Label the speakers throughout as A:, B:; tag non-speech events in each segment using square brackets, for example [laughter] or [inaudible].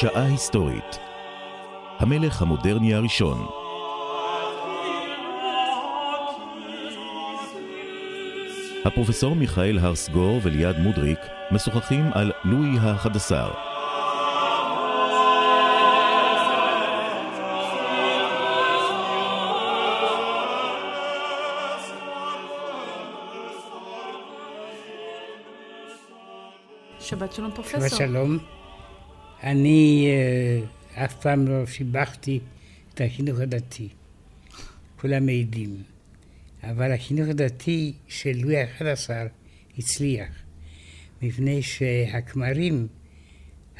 A: שעה היסטורית. המלך המודרני הראשון. הפרופסור מיכאל הרסגור וליעד מודריק משוחחים על לואי ה-11.
B: שבת שלום פרופסור.
C: שבת שלום. אני uh, אף פעם לא שיבחתי את החינוך הדתי. כולם מעידים. אבל החינוך הדתי של לואי ה-11 הצליח, מפני שהכמרים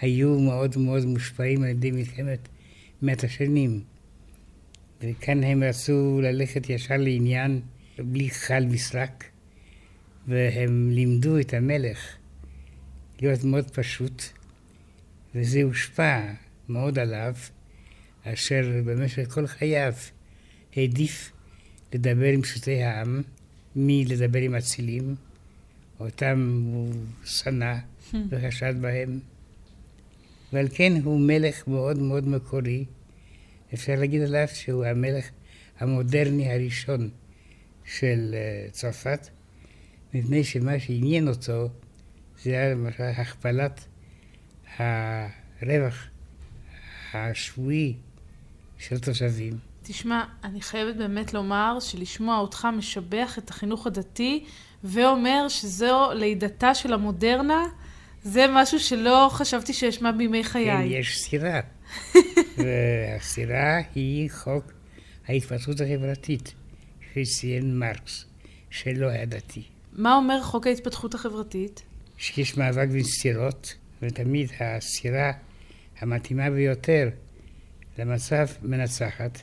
C: היו מאוד מאוד מושפעים על ידי מלחמת מאת השנים. וכאן הם רצו ללכת ישר לעניין, בלי חל מסרק, והם לימדו את המלך להיות מאוד פשוט, וזה הושפע מאוד עליו, אשר במשך כל חייו העדיף לדבר עם פשוטי העם, מלדבר עם אצילים, אותם הוא שנא וחשד בהם, ועל כן הוא מלך מאוד מאוד מקורי. אפשר להגיד עליו שהוא המלך המודרני הראשון של צרפת, מפני שמה שעניין אותו זה היה למשל הכפלת הרווח השבועי של תושבים.
B: תשמע, אני חייבת באמת לומר שלשמוע אותך משבח את החינוך הדתי ואומר שזו לידתה של המודרנה, זה משהו שלא חשבתי שאשמע בימי חיי.
C: כן, יש סתירה. [laughs] והסתירה היא חוק ההתפתחות החברתית, שציין מרקס, שלא היה דתי.
B: מה אומר חוק ההתפתחות החברתית?
C: שיש מאבק בין סתירות, ותמיד הסתירה המתאימה ביותר למצב מנצחת.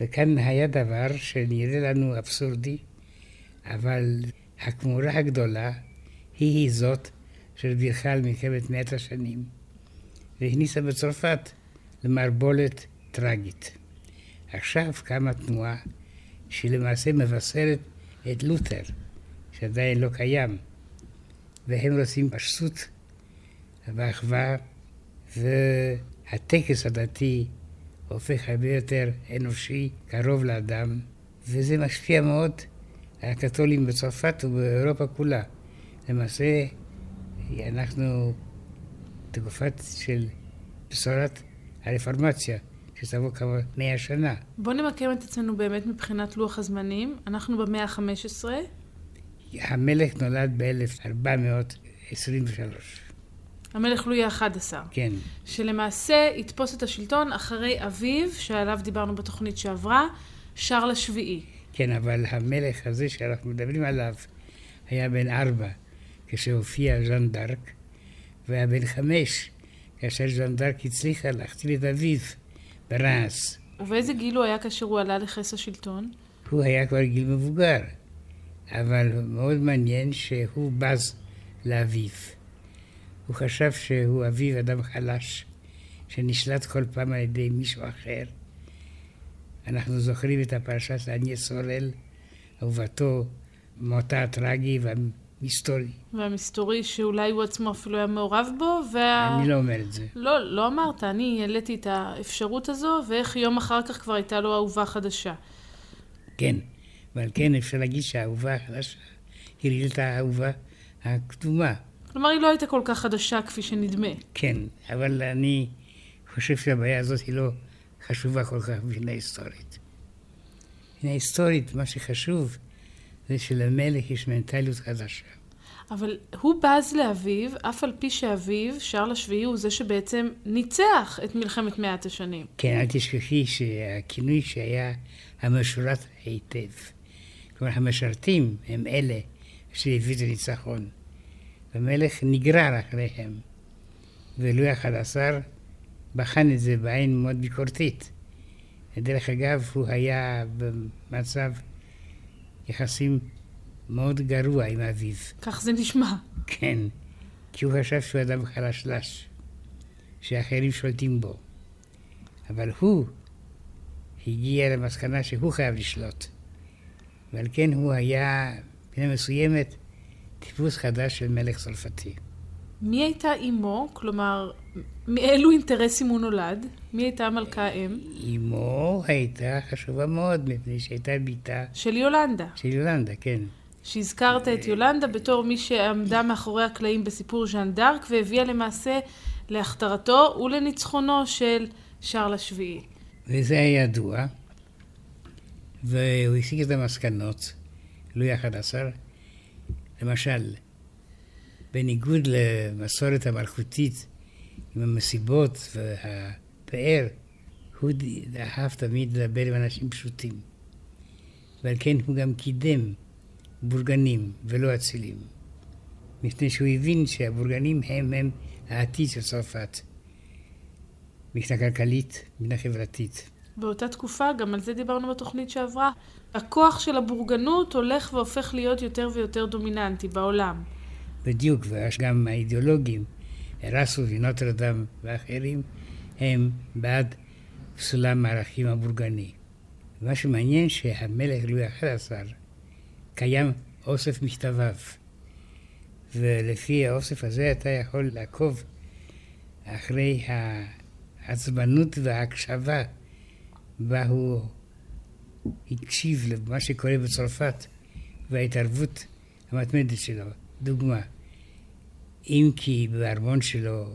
C: וכאן היה דבר שנראה לנו אבסורדי, אבל הכמורה הגדולה היא זאת שבירכה על מלחמת מאת השנים, והכניסה בצרפת למערבולת טרגית. עכשיו קמה תנועה שלמעשה מבשרת את לותר, שעדיין לא קיים, והם רוצים פשטות ואחווה, והטקס הדתי הופך הרבה יותר אנושי, קרוב לאדם, וזה משפיע מאוד על הקתולים בצרפת ובאירופה כולה. למעשה, אנחנו תקופת של בשורת הרפורמציה, שתבוא כמה מאה שנה.
B: בוא נמקם את עצמנו באמת מבחינת לוח הזמנים. אנחנו במאה ה-15.
C: המלך נולד ב-1423.
B: המלך לואי ה-11.
C: כן.
B: שלמעשה יתפוס את השלטון אחרי אביו, שעליו דיברנו בתוכנית שעברה, שרל השביעי.
C: כן, אבל המלך הזה שאנחנו מדברים עליו היה בן ארבע כשהופיע ז'אן דארק, והיה בן חמש כאשר ז'אן דארק הצליחה להחתיל את אביו ברנס.
B: ובאיזה גיל הוא היה כאשר הוא עלה לכס השלטון?
C: הוא היה כבר גיל מבוגר, אבל מאוד מעניין שהוא בז לאביו. הוא חשב שהוא אביו אדם חלש, שנשלט כל פעם על ידי מישהו אחר. אנחנו זוכרים את הפרשה של עניה סולל, אהובתו, מותה הטרגי והמסתורי.
B: והמסתורי שאולי הוא עצמו אפילו היה מעורב בו, וה...
C: אני לא אומר את זה.
B: לא, לא אמרת, אני העליתי את האפשרות הזו, ואיך יום אחר כך כבר הייתה לו אהובה חדשה.
C: כן, ועל כן אפשר להגיד שהאהובה החדשה היא את האהובה הקדומה.
B: כלומר, היא לא הייתה כל כך חדשה כפי שנדמה.
C: כן, אבל אני חושב שהבעיה הזאת היא לא חשובה כל כך מבחינה היסטורית. מבחינה היסטורית, מה שחשוב זה שלמלך יש מנטליות חדשה.
B: אבל הוא בז לאביו, אף על פי שאביו, שרל השביעי, הוא זה שבעצם ניצח את מלחמת מאת השנים.
C: כן, אל תשכחי שהכינוי שהיה המשורת היטב. כלומר, המשרתים הם אלה שהביאו את הניצחון. המלך נגרר אחריהם, ולואי ה-11 בחן את זה בעין מאוד ביקורתית. ודרך אגב, הוא היה במצב יחסים מאוד גרוע עם אביו.
B: כך זה נשמע.
C: כן, כי הוא חשב שהוא אדם חלשלש, שאחרים שולטים בו. אבל הוא הגיע למסקנה שהוא חייב לשלוט. ועל כן הוא היה, מבחינה מסוימת, טיפוס חדש של מלך צרפתי.
B: מי הייתה אימו? כלומר, מאילו אינטרסים הוא נולד? מי הייתה המלכה האם?
C: אמו הייתה חשובה מאוד, מפני שהייתה בתה
B: של יולנדה.
C: של יולנדה, כן.
B: שהזכרת את יולנדה בתור מי שעמדה מאחורי הקלעים בסיפור ז'אן דארק והביאה למעשה להכתרתו ולניצחונו של שרל השביעי.
C: וזה היה ידוע, והוא הסיק את המסקנות, לואי ה-11. למשל, בניגוד למסורת המלכותית עם המסיבות והפאר, הוא אהב תמיד לדבר עם אנשים פשוטים. ועל כן הוא גם קידם בורגנים ולא אצילים. מפני שהוא הבין שהבורגנים הם הם העתיד של צרפת. מבחינה כלכלית, מבחינה חברתית.
B: באותה תקופה, גם על זה דיברנו בתוכנית שעברה, הכוח של הבורגנות הולך והופך להיות יותר ויותר דומיננטי בעולם.
C: בדיוק, וגם האידיאולוגים, ארסו ונוטרדם ואחרים, הם בעד סולם הערכים הבורגני. מה שמעניין שהמלך לואי ה-11 קיים אוסף מכתביו, ולפי האוסף הזה אתה יכול לעקוב אחרי העצבנות וההקשבה בה הוא הקשיב למה שקורה בצרפת וההתערבות המתמדת שלו. דוגמה, אם כי בארמון שלו,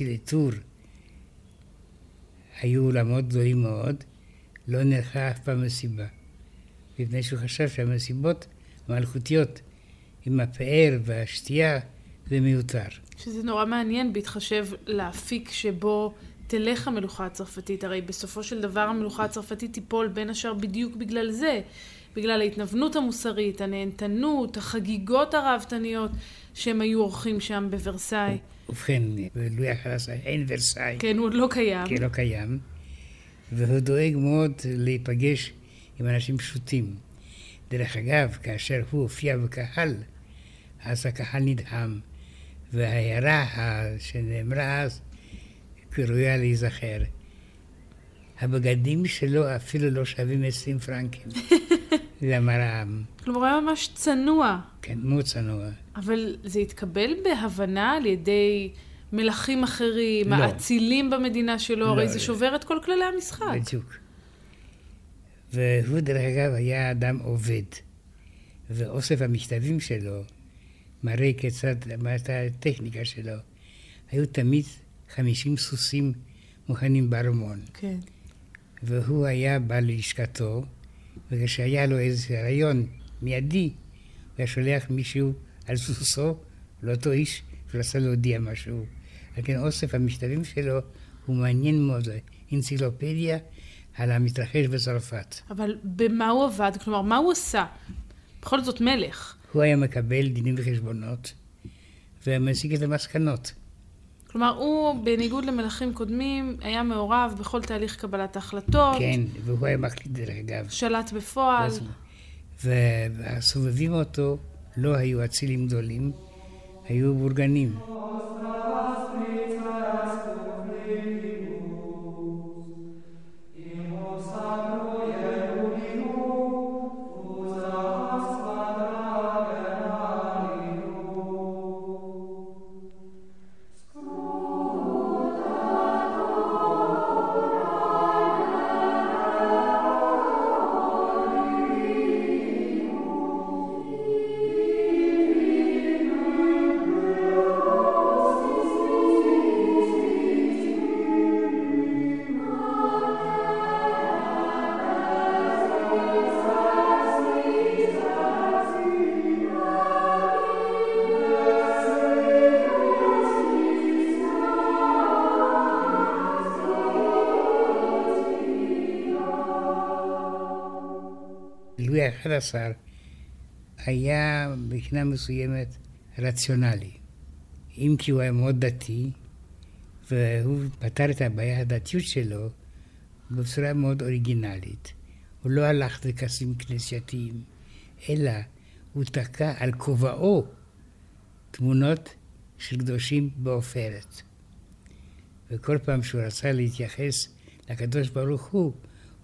C: לטור, היו אולמות גדולים מאוד, לא נערכה אף פעם מסיבה. מפני שהוא חשב שהמסיבות המלכותיות עם הפאר והשתייה זה מיותר.
B: שזה נורא מעניין בהתחשב לאפיק שבו תלך המלוכה הצרפתית. הרי בסופו של דבר המלוכה הצרפתית תיפול בין השאר בדיוק בגלל זה. בגלל ההתנוונות המוסרית, הנהנתנות, החגיגות הרהבתניות שהם היו עורכים שם בוורסאי.
C: ובכן, בלואי ה-11 אין ורסאי.
B: כן, הוא עוד לא קיים.
C: כן, לא קיים. והוא דואג מאוד להיפגש עם אנשים פשוטים. דרך אגב, כאשר הוא הופיע בקהל, אז הקהל נדהם. וההערה שנאמרה אז, ראויה להיזכר. הבגדים שלו אפילו לא שווים 20 פרנקים. [laughs] למרעם.
B: כלומר, היה ממש צנוע.
C: כן, מאוד צנוע.
B: אבל זה התקבל בהבנה על ידי מלכים אחרים,
C: לא.
B: האצילים במדינה שלו,
C: לא,
B: הרי זה. שובר את כל כללי המשחק.
C: בדיוק. והוא, דרך אגב, היה אדם עובד. ואוסף המכתבים שלו מראה כיצד, מה הייתה הטכניקה שלו. היו תמיד 50 סוסים מוכנים בארמון.
B: כן.
C: והוא היה בא ללשכתו, וכשהיה לו איזה רעיון מיידי, הוא היה שולח מישהו על סוסו לאותו איש ורצה להודיע משהו. על כן אוסף המכתבים שלו הוא מעניין מאוד, אנציקלופדיה על המתרחש בצרפת.
B: אבל במה הוא עבד? כלומר, מה הוא עשה? בכל זאת מלך.
C: הוא היה מקבל דינים וחשבונות ומסיק את המסקנות.
B: כלומר, הוא, בניגוד למלכים קודמים, היה מעורב בכל תהליך קבלת ההחלטות,
C: כן, והוא היה מחליט דרך אגב.
B: שלט בפועל.
C: והסובבים אותו לא היו אצילים גדולים, היו בורגנים. לואי ה-11 היה מבחינה מסוימת רציונלי. אם כי הוא היה מאוד דתי, והוא פתר את הבעיה הדתיות שלו בצורה מאוד אוריגינלית. הוא לא הלך לכסים כנסייתיים, אלא הוא תקע על כובעו תמונות של קדושים בעופרת. וכל פעם שהוא רצה להתייחס לקדוש ברוך הוא,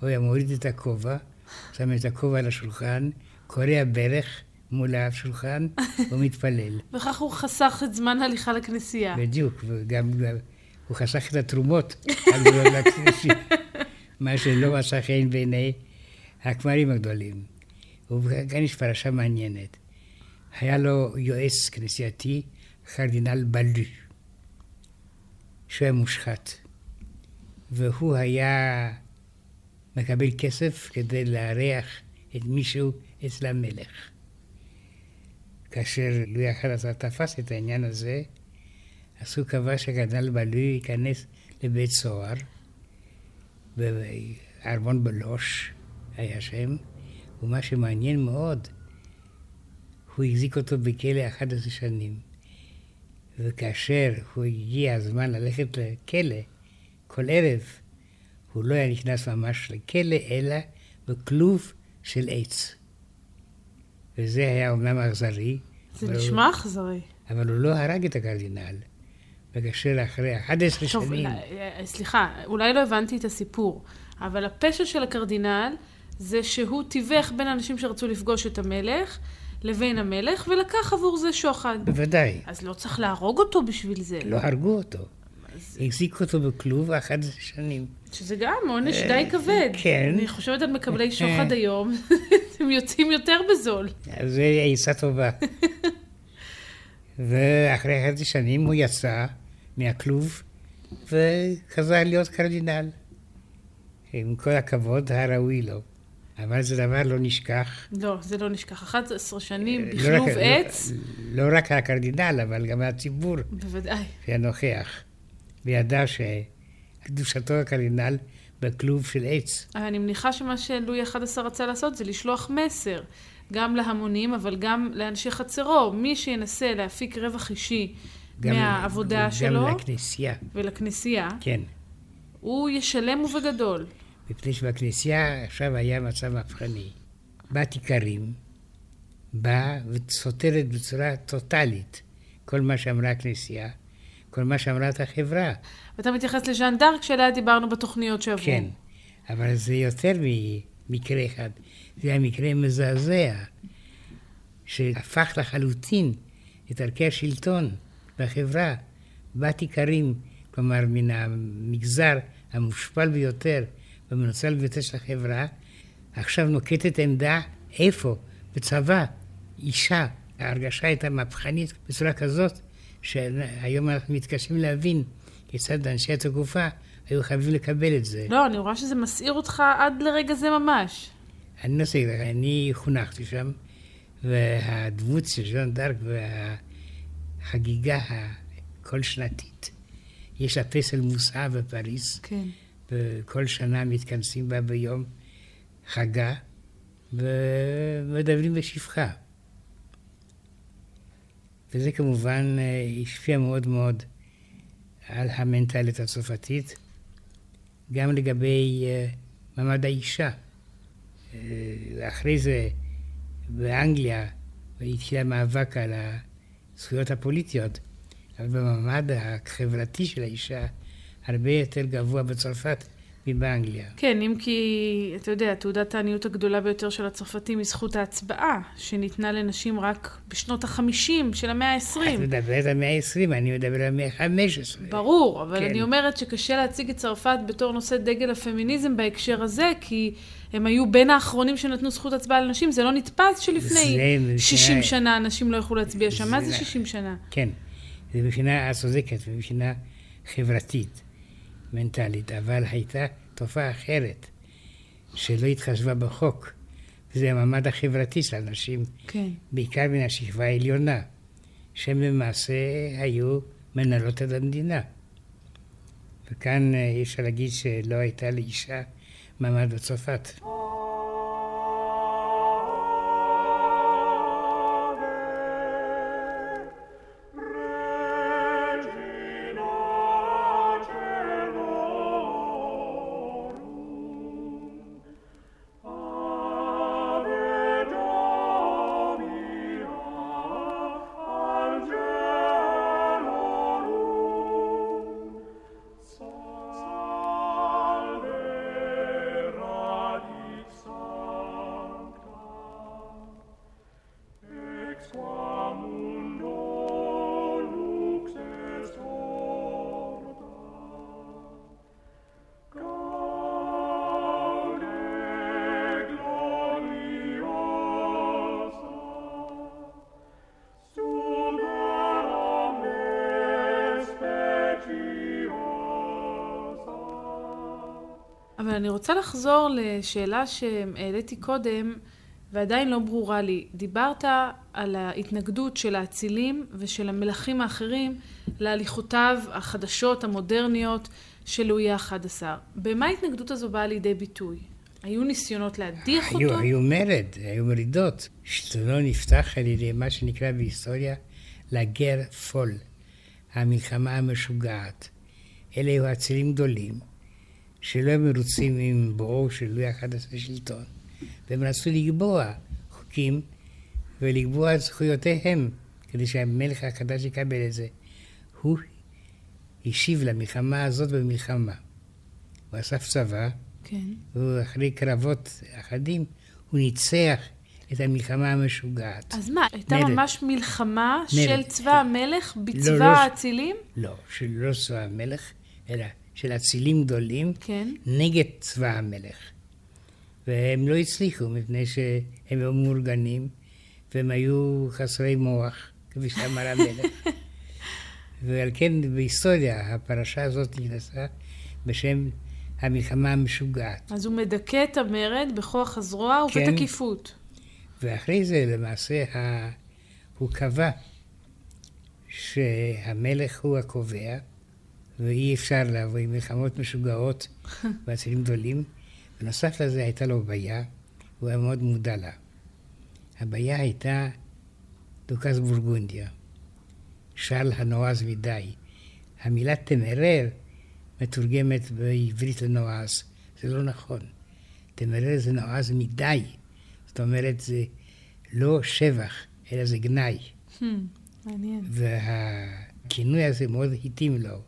C: הוא היה מוריד את הכובע, שם את הכובע על השולחן, קורע ברך מול השולחן [laughs] ומתפלל.
B: וכך הוא חסך את זמן ההליכה לכנסייה.
C: בדיוק, וגם הוא חסך את התרומות [laughs] הגדולות לכנסיה, מה שלא מצא חן בעיני הכמרים הגדולים. וכאן יש פרשה מעניינת. היה לו יועץ כנסייתי, קרדינל בלו, שהוא היה מושחת. והוא היה מקבל כסף כדי לארח את מישהו אצל המלך. כאשר לואי ה-11 תפס את העניין הזה, אז הוא קבע שקרדינל בלוי ייכנס לבית סוהר, בארמון בלוש היה שם, ומה שמעניין מאוד, הוא החזיק אותו בכלא 11 שנים. וכאשר הוא הגיע הזמן ללכת לכלא, כל ערב, הוא לא היה נכנס ממש לכלא, אלא בכלוב של עץ. וזה היה אומנם אכזרי.
B: זה נשמע אכזרי.
C: אבל הוא לא הרג את הקרדינל. וכאשר אחרי 11
B: טוב,
C: שנים...
B: אה, סליחה, אולי לא הבנתי את הסיפור, אבל הפשע של הקרדינל זה שהוא תיווך בין אנשים שרצו לפגוש את המלך לבין המלך, ולקח עבור זה שוחד.
C: בוודאי.
B: אז לא צריך להרוג אותו בשביל זה.
C: לא הרגו אותו. החזיקו אותו בכלוב 11 שנים.
B: שזה גם עונש די כבד.
C: כן.
B: אני חושבת על מקבלי שוחד היום, [laughs] הם יוצאים יותר בזול.
C: זו עצה טובה. ואחרי 11 שנים הוא יצא מהכלוב וחזר להיות קרדינל. עם כל הכבוד הראוי לו. אבל זה דבר לא נשכח.
B: לא, זה לא נשכח. 11 שנים
C: לא
B: בכלוב
C: רק-
B: עץ,
C: לא, לא רק הקרדינל, אבל גם הציבור
B: בוודאי.
C: שהיה נוכח. וידע שקדושתו הקרדינל בכלוב של עץ.
B: אני מניחה שמה שלואי ה-11 רצה לעשות זה לשלוח מסר, גם להמונים, אבל גם לאנשי חצרו. מי שינסה להפיק רווח אישי
C: גם-
B: מהעבודה
C: גם
B: שלו
C: לכנסייה,
B: ולכנסייה,
C: כן.
B: הוא ישלם ובגדול.
C: מפני שבכנסייה עכשיו היה מצב מהפכני. בת איכרים באה וסותרת בצורה טוטאלית כל מה שאמרה הכנסייה, כל מה שאמרה את החברה.
B: ואתה מתייחס לז'אן דארק שעליה דיברנו בתוכניות שעברו.
C: כן, אבל זה יותר ממקרה אחד. זה היה מקרה מזעזע, שהפך לחלוטין את ערכי השלטון בחברה. בת איכרים, כלומר מן המגזר המושפל ביותר והמנוצל ביותר של החברה, עכשיו נוקטת עמדה איפה? בצבא, אישה. ההרגשה הייתה מהפכנית בצורה כזאת, שהיום אנחנו מתקשים להבין כיצד אנשי התקופה היו חייבים לקבל את זה.
B: לא, אני רואה שזה מסעיר אותך עד לרגע זה ממש.
C: אני לא לך, אני חונכתי שם, והדמות של ז'אן דארק והחגיגה הכל שנתית, יש לה פסל מוסעה בפריז,
B: כן.
C: וכל שנה מתכנסים בה ביום חגה, ומדברים בשפחה. וזה כמובן אה, השפיע מאוד מאוד על המנטליות הצרפתית, גם לגבי אה, מעמד האישה. אה, אחרי זה באנגליה התחיל המאבק על הזכויות הפוליטיות, אבל במעמד החברתי של האישה הרבה יותר גבוה בצרפת מבאנגליה.
B: כן, אם כי, אתה יודע, תעודת העניות הגדולה ביותר של הצרפתים היא זכות ההצבעה, שניתנה לנשים רק בשנות החמישים של המאה ה-20.
C: את מדברת על המאה ה-20, אני מדבר על המאה ה-15.
B: ברור, אבל
C: כן.
B: אני אומרת שקשה להציג את צרפת בתור נושא דגל הפמיניזם בהקשר הזה, כי הם היו בין האחרונים שנתנו זכות הצבעה לנשים, זה לא נתפס שלפני
C: זה
B: 60
C: מבחינה-
B: שנה אנשים לא יכלו להצביע שם. מה זה 60 שנה?
C: כן, זה מבחינה, צודקת, מבחינה חברתית, מנטלית, אבל הייתה תופעה אחרת, שלא התחשבה בחוק, וזה המעמד החברתי של אנשים,
B: כן.
C: בעיקר מן השכבה העליונה, שהם למעשה היו מנהלות את המדינה. וכאן אה, אי אפשר להגיד שלא הייתה לאישה מעמד בצרפת.
B: רוצה לחזור לשאלה שהעליתי קודם, ועדיין לא ברורה לי. דיברת על ההתנגדות של האצילים ושל המלכים האחרים להליכותיו החדשות, המודרניות, של לואי ה-11. במה ההתנגדות הזו באה לידי ביטוי? היו ניסיונות להדיח
C: היו,
B: אותו?
C: היו מרד, היו מרידות. שלטונו נפתח על ידי מה שנקרא בהיסטוריה לגר פול, המלחמה המשוגעת. אלה היו אצילים גדולים, שלא מרוצים עם בואו של לואי ה-11 לשלטון, והם רצו לקבוע חוקים ולקבוע את זכויותיהם, כדי שהמלך החדש יקבל את זה. הוא השיב למלחמה הזאת במלחמה. הוא אסף צבא,
B: כן.
C: ואחרי קרבות אחדים, הוא ניצח את המלחמה המשוגעת.
B: אז מה, הייתה
C: מרד.
B: ממש מלחמה
C: מרד.
B: של צבא המלך
C: לא,
B: בצבא
C: לא.
B: האצילים?
C: לא, של לא צבא המלך, אלא של אצילים גדולים
B: כן.
C: נגד צבא המלך. והם לא הצליחו, מפני שהם היו מאורגנים, והם היו חסרי מוח, כפי שאמר המלך. [laughs] ועל כן בהיסטוריה הפרשה הזאת נכנסה בשם המלחמה המשוגעת.
B: אז הוא מדכא את המרד בכוח הזרוע
C: כן.
B: ובתקיפות.
C: ואחרי זה למעשה ה... הוא קבע שהמלך הוא הקובע, ואי אפשר עם מלחמות משוגעות [laughs] ואצילים גדולים. בנוסף לזה הייתה לו בעיה, הוא היה מאוד מודע לה. הבעיה הייתה דוכס בורגונדיה, שאל הנועז מדי. המילה תמרר מתורגמת בעברית לנועז, זה לא נכון. תמרר זה נועז מדי. זאת אומרת, זה לא שבח, אלא זה גנאי.
B: Hmm, מעניין.
C: והכינוי הזה מאוד התאים לו.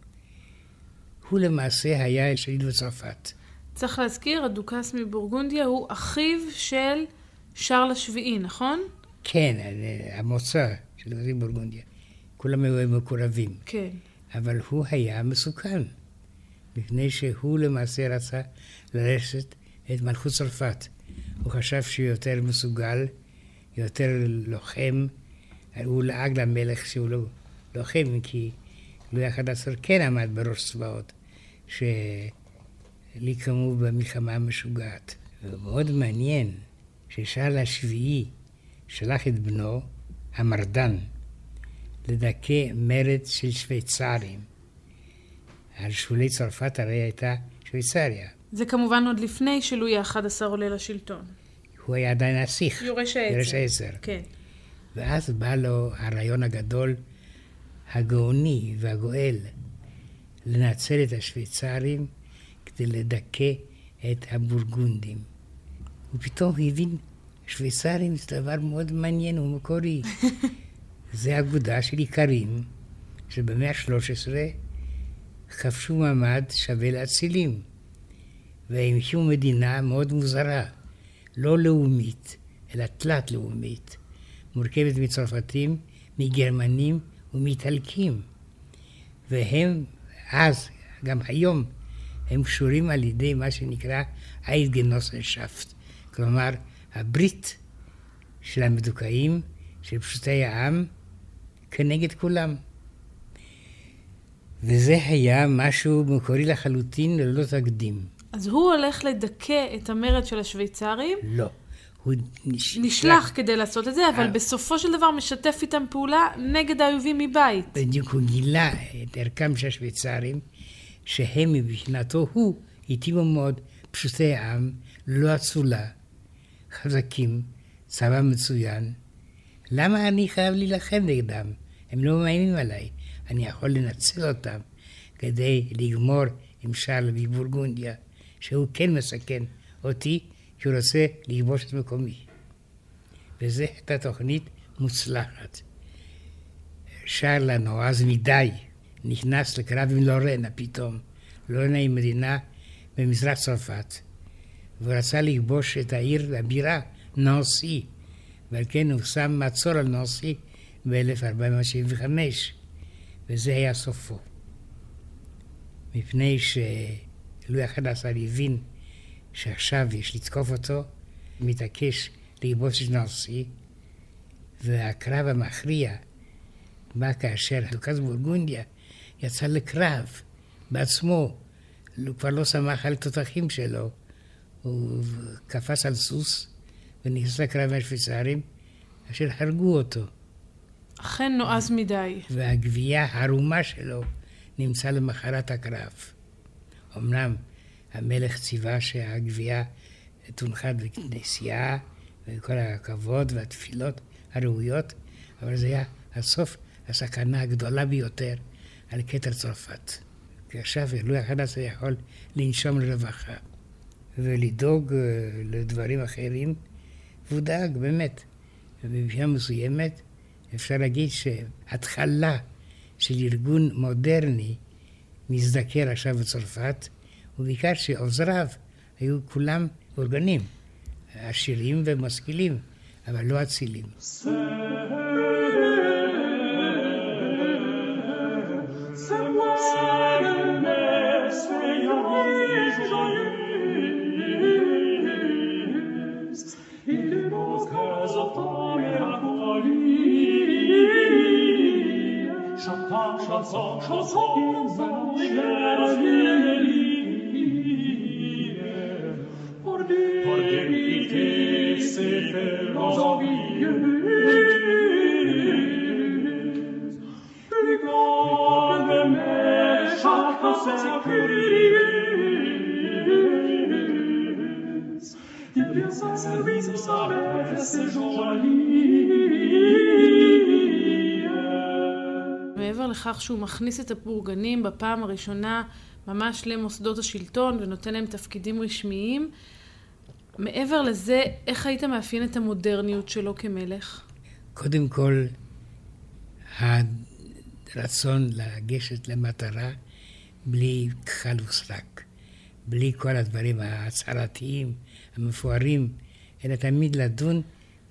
C: הוא למעשה היה שליט בצרפת.
B: צריך להזכיר, הדוכס מבורגונדיה הוא אחיו של שרל השביעי, נכון?
C: כן, המוצא של בורגונדיה. כולם היו מקורבים.
B: כן.
C: אבל הוא היה מסוכן, מפני שהוא למעשה רצה לרשת את מלכות צרפת. הוא חשב שהוא יותר מסוגל, יותר לוחם. הוא לעג למלך שהוא לא לוחם, כי לואי ה-11 כן עמד בראש צבאות שליקמו במלחמה המשוגעת. ומאוד מעניין ששאל השביעי שלח את בנו, המרדן, לדכא מרד של שוויצרים. על שולי צרפת הרי הייתה שוויצריה.
B: זה כמובן עוד לפני שלואי ה-11 עולה לשלטון.
C: הוא היה עדיין נסיך,
B: יורש העצר.
C: יורש העצר.
B: כן.
C: ואז בא לו הרעיון הגדול, הגאוני והגואל, לנצל את השוויצרים כדי לדכא את הבורגונדים. ופתאום הבין, שוויצרים זה דבר מאוד מעניין ומקורי. [laughs] זה אגודה של איכרים, שבמאה ה-13 כבשו מעמד שווה לאצילים, והם הקימו מדינה מאוד מוזרה, לא לאומית, אלא תלת-לאומית, מורכבת מצרפתים, מגרמנים ומאיטלקים. והם אז, גם היום, הם קשורים על ידי מה שנקרא איידגנוסנשפט, כלומר הברית של המדוכאים, של פשוטי העם, כנגד כולם. וזה היה משהו מקורי לחלוטין ללא תקדים.
B: אז הוא הולך לדכא את המרד של השוויצרים,
C: לא. הוא נשלח,
B: נשלח כדי לעשות את זה, אבל
C: אה.
B: בסופו של דבר משתף איתם פעולה נגד האויבים מבית.
C: בדיוק הוא גילה את ערכם של השוויצרים, שהם מבחינתו הוא התאימו מאוד פשוטי העם, לא אצולה, חזקים, צבא מצוין. למה אני חייב להילחם נגדם? הם לא מאיימים עליי. אני יכול לנצל אותם כדי לגמור עם שרל מבורגונדיה, שהוא כן מסכן אותי, כי הוא רוצה לכבוש את מקומי. וזו הייתה תוכנית מוצלחת. שרל הנועז מדי נכנס לקרב עם לורנה פתאום. לורנה היא מדינה במזרח צרפת, והוא רצה לכבוש את העיר, הבירה, נאנסי, ועל כן הוא שם מצור על נאנסי ב-1475, וזה היה סופו. מפני שלואי ה-11 הבין שעכשיו יש לתקוף אותו, מתעקש לכבוש את נאנסי, והקרב המכריע בא כאשר דוכס בורגונדיה יצא לקרב בעצמו הוא כבר לא שמח על תותחים שלו. הוא קפץ על סוס ונכנס לקרב מהשוויצרים, אשר הרגו אותו.
B: אכן נועז מדי.
C: והגבייה הערומה שלו נמצא למחרת הקרב. אמנם המלך ציווה שהגבייה תונחת בכנסייה, וכל הכבוד והתפילות הראויות, אבל זה היה הסוף הסכנה הגדולה ביותר על כתר צרפת. כי עכשיו אלוהי החדש יכול לנשום לרווחה ולדאוג אה, לדברים אחרים, והוא דאג באמת. ובמבחינה מסוימת אפשר להגיד שהתחלה של ארגון מודרני מזדקר עכשיו בצרפת, ובעיקר שעוזריו היו כולם אורגנים, עשירים ומשכילים, אבל לא אצילים.
D: chanson, chanson, chère vieille,
B: לכך שהוא מכניס את הבורגנים בפעם הראשונה ממש למוסדות השלטון ונותן להם תפקידים רשמיים, מעבר לזה, איך היית מאפיין את המודרניות שלו כמלך?
C: קודם כל, הרצון לגשת למטרה בלי כחל וסרק, בלי כל הדברים ההצהרתיים, המפוארים, אלא תמיד לדון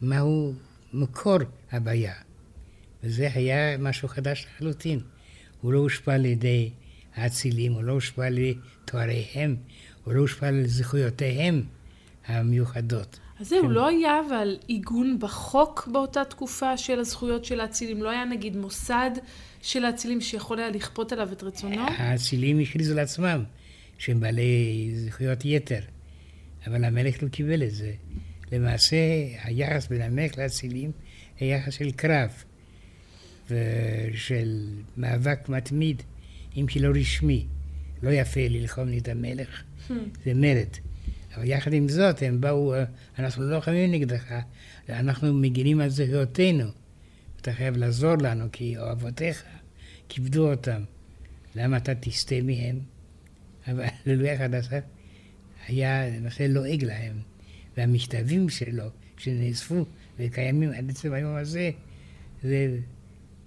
C: מהו מקור הבעיה. וזה היה משהו חדש לחלוטין. הוא לא הושפע על ידי האצילים, הוא לא הושפע על ידי תואריהם, הוא לא הושפע על זכויותיהם המיוחדות.
B: אז זהו, כן. לא היה אבל עיגון בחוק באותה תקופה של הזכויות של האצילים? לא היה נגיד מוסד של האצילים שיכול היה לכפות עליו את רצונו?
C: האצילים הכריזו לעצמם שהם בעלי זכויות יתר, אבל המלך לא קיבל את זה. למעשה, היחס בין המלך לאצילים היה יחס של קרב. ושל מאבק מתמיד, אם כי לא רשמי. לא יפה ללחום את המלך, hmm. זה מרד. אבל יחד עם זאת, הם באו, אנחנו לא חייבים נגדך, אנחנו מגינים על זכויותינו. אתה חייב לעזור לנו, כי אוהבותיך כיבדו אותם. למה אתה תסטה מהם? אבל ללוי החדשה היה למעשה לועג להם. והמכתבים שלו, שנאספו וקיימים עד עצם היום הזה, זה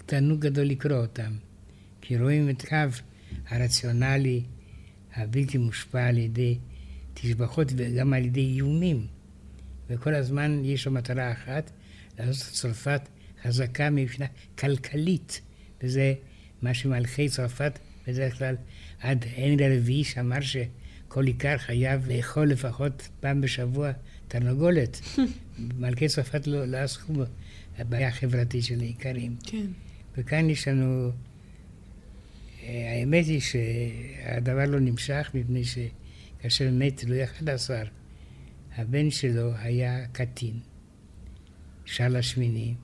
C: תענוג גדול לקרוא אותם, כי רואים את קו הרציונלי הבלתי מושפע על ידי תשבחות וגם על ידי איומים. וכל הזמן יש לו מטרה אחת, לעשות את צרפת חזקה מבחינה כלכלית, וזה מה שמלכי צרפת בדרך כלל עד הנרי הרביעי שאמר שכל עיקר חייב לאכול לפחות פעם בשבוע תרנגולת. [laughs] מלכי צרפת לא, לא עסקו בבעיה החברתית של העיקרים.
B: כן.
C: וכאן יש לנו... אה, האמת היא שהדבר לא נמשך מפני שכאשר מת לואי ה-11, הבן שלו היה קטין, שרל השמיני,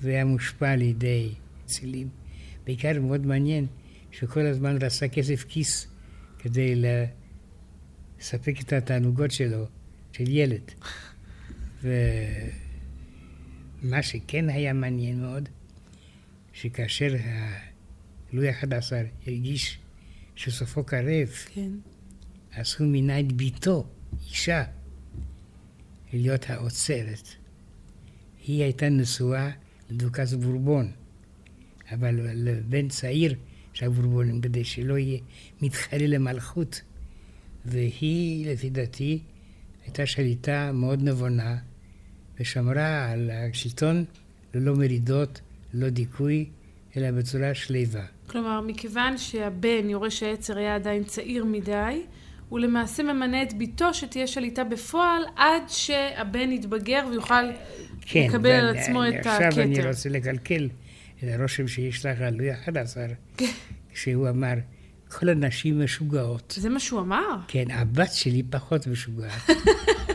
C: והיה מושפע על ידי צילים. בעיקר מאוד מעניין שכל הזמן רצה כסף כיס כדי לספק את התענוגות שלו, של ילד. [laughs] ומה שכן היה מעניין מאוד, שכאשר לואי ה-11 הרגיש שסופו קרב,
B: כן.
C: אז הוא מינה את ביתו, אישה, להיות האוצרת. היא הייתה נשואה לדוכס בורבון, אבל לבן צעיר של הבורבונים, כדי שלא יהיה מתחרה למלכות. והיא, לפי דעתי, הייתה שליטה מאוד נבונה, ושמרה על השלטון ללא מרידות, לא דיכוי, אלא בצורה שלווה.
B: כלומר, מכיוון שהבן, יורש העצר, היה עדיין צעיר מדי, הוא למעשה ממנה את בתו שתהיה שליטה בפועל עד שהבן יתבגר ויוכל כן, לקבל על עצמו את הכתר.
C: עכשיו אני רוצה לקלקל את הרושם שיש לך על לואי ה-11, [laughs] כשהוא אמר, כל הנשים משוגעות.
B: זה מה שהוא אמר?
C: כן, הבת שלי פחות משוגעת. [laughs]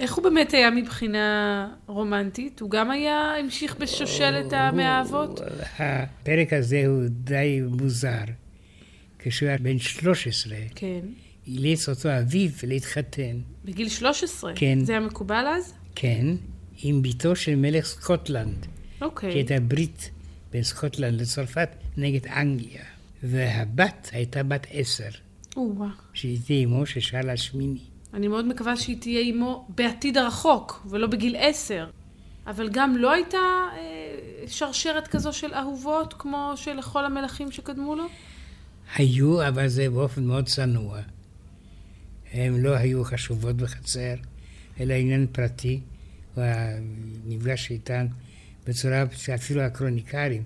B: איך הוא באמת היה מבחינה רומנטית? הוא גם היה, המשיך בשושלת המאהבות?
C: הפרק הזה הוא די מוזר. כשהוא היה בן 13,
B: כן.
C: אילץ אותו אביו להתחתן.
B: בגיל 13?
C: כן.
B: זה היה מקובל אז?
C: כן, עם בתו של מלך סקוטלנד. כי
B: אוקיי.
C: הייתה ברית בין סקוטלנד לצרפת נגד אנגליה. והבת הייתה בת עשר,
B: או-אה.
C: שהייתה אמו של שארל השמיני.
B: אני מאוד מקווה שהיא תהיה אימו בעתיד הרחוק, ולא בגיל עשר. אבל גם לא הייתה אה, שרשרת כזו של אהובות, כמו שלכל המלכים שקדמו לו? היו,
C: אבל זה באופן מאוד צנוע. הן לא היו חשובות בחצר, אלא עניין פרטי. הוא היה נפגש איתן בצורה שאפילו הקרוניקרים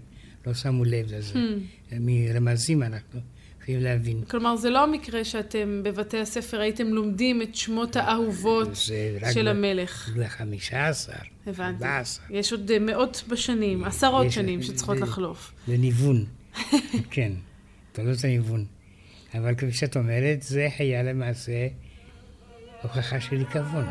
C: לא שמו לב לזה.
B: Hmm.
C: מרמזים אנחנו יכולים להבין.
B: כלומר, זה לא המקרה שאתם בבתי הספר הייתם לומדים את שמות האהובות
C: זה רק
B: של המלך.
C: עשר,
B: הבנתי.
C: ארבע עשר.
B: יש עוד אה, מאות בשנים, עשרות שנים שצריכות
C: זה-
B: לחלוף.
C: לניוון, [laughs] כן, תולדות הניוון. אבל כפי שאת אומרת, זה היה למעשה הוכחה של עיקבון.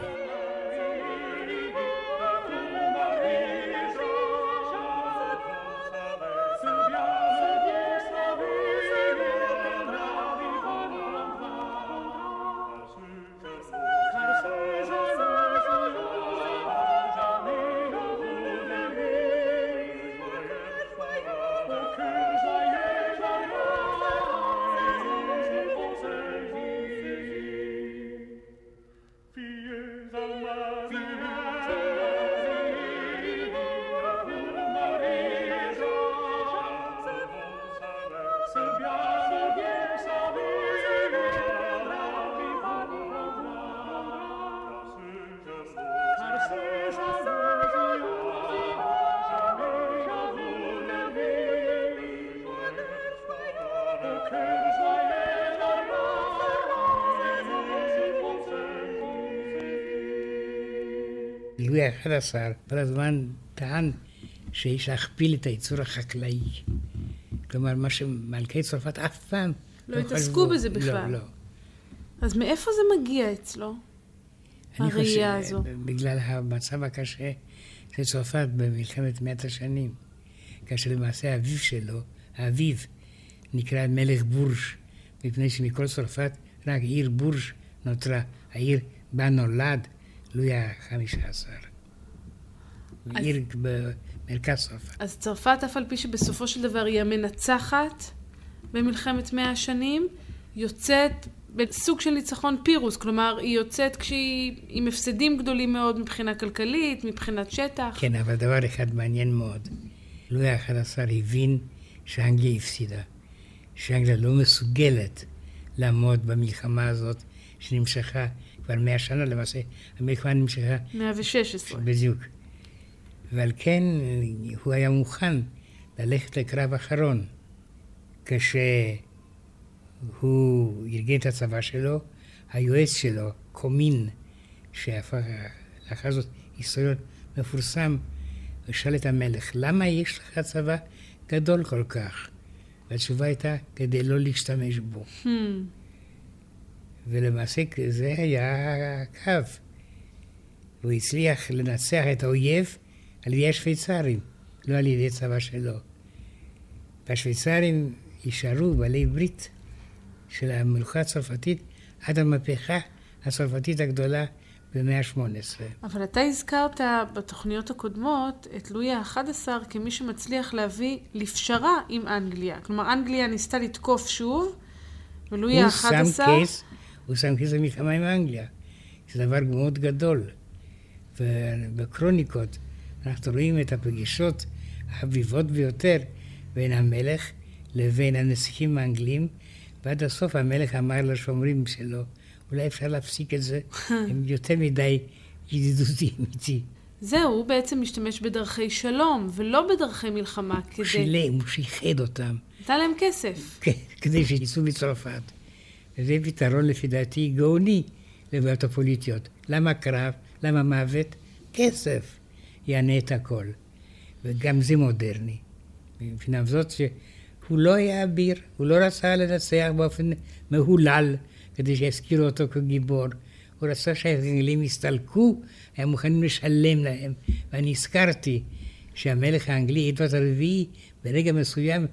C: לואי ה-11 כל הזמן טען שיש להכפיל את הייצור החקלאי. כלומר, מה שמלכי צרפת אף פעם
B: לא התעסקו
C: חשבו.
B: בזה בכלל.
C: לא, לא.
B: אז מאיפה זה מגיע אצלו?
C: אני
B: הראייה
C: חושב,
B: הזו.
C: בגלל המצב הקשה של צרפת במלחמת מאת השנים, כאשר למעשה אביו שלו, האביו, נקרא מלך בורג', מפני שמכל צרפת רק עיר בורג' נותרה, העיר בה נולד לואי החמישה עשר. עיר במרכז צרפת.
B: אז צרפת, אף על פי שבסופו של דבר היא המנצחת במלחמת מאה השנים, יוצאת בסוג של ניצחון פירוס. כלומר, היא יוצאת כשהיא עם הפסדים גדולים מאוד מבחינה כלכלית, מבחינת שטח.
C: כן, אבל דבר אחד מעניין מאוד. לואי ה-11 הבין שאנגליה הפסידה, שאנגליה לא מסוגלת לעמוד במלחמה הזאת שנמשכה כבר מאה שנה למעשה, המלחמה נמשכה
B: 116.
C: בדיוק. ועל כן הוא היה מוכן ללכת לקרב אחרון. כשהוא ארגן את הצבא שלו, היועץ שלו, קומין, שהפך לאחר זאת היסטוריון מפורסם, הוא שאל את המלך, למה יש לך צבא גדול כל כך? והתשובה הייתה, כדי לא להשתמש בו.
B: Hmm.
C: ולמעשה זה היה הקו. הוא הצליח לנצח את האויב על ידי השוויצרים, לא על ידי צבא שלו. והשוויצרים יישארו בעלי ברית של המלוכה הצרפתית עד המהפכה הצרפתית הגדולה במאה ה-18.
B: אבל אתה הזכרת בתוכניות הקודמות את לואי ה-11 כמי שמצליח להביא לפשרה עם אנגליה. כלומר, אנגליה ניסתה לתקוף שוב, ולואי
C: הוא שם
B: ה-11...
C: קייס, הוא שם קייס במלחמה עם אנגליה. זה דבר מאוד גדול. ובקרוניקות אנחנו רואים את הפגישות החביבות ביותר בין המלך לבין הנסיכים האנגלים, ועד הסוף המלך אמר לשומרים שלו, אולי אפשר להפסיק את זה, [laughs] הם יותר מדי ידידותיים איתי.
B: זהו, הוא בעצם משתמש בדרכי שלום, ולא בדרכי מלחמה,
C: הוא
B: כדי...
C: שילם, הוא שיחד אותם,
B: נתן להם כסף. [laughs]
C: כן, כדי שיצאו מצרפת. וזה פתרון לפי דעתי גאוני לבעיות הפוליטיות. למה קרב? למה מוות? כסף יענה את הכל. וגם זה מודרני. מבחינה זאת הוא לא היה אביר, הוא לא רצה לנצח באופן מהולל כדי שיזכירו אותו כגיבור. הוא רצה שהאנגלים יסתלקו, היה מוכנים לשלם להם. ואני הזכרתי שהמלך האנגלי, אדוארד הרביעי, ברגע מסוים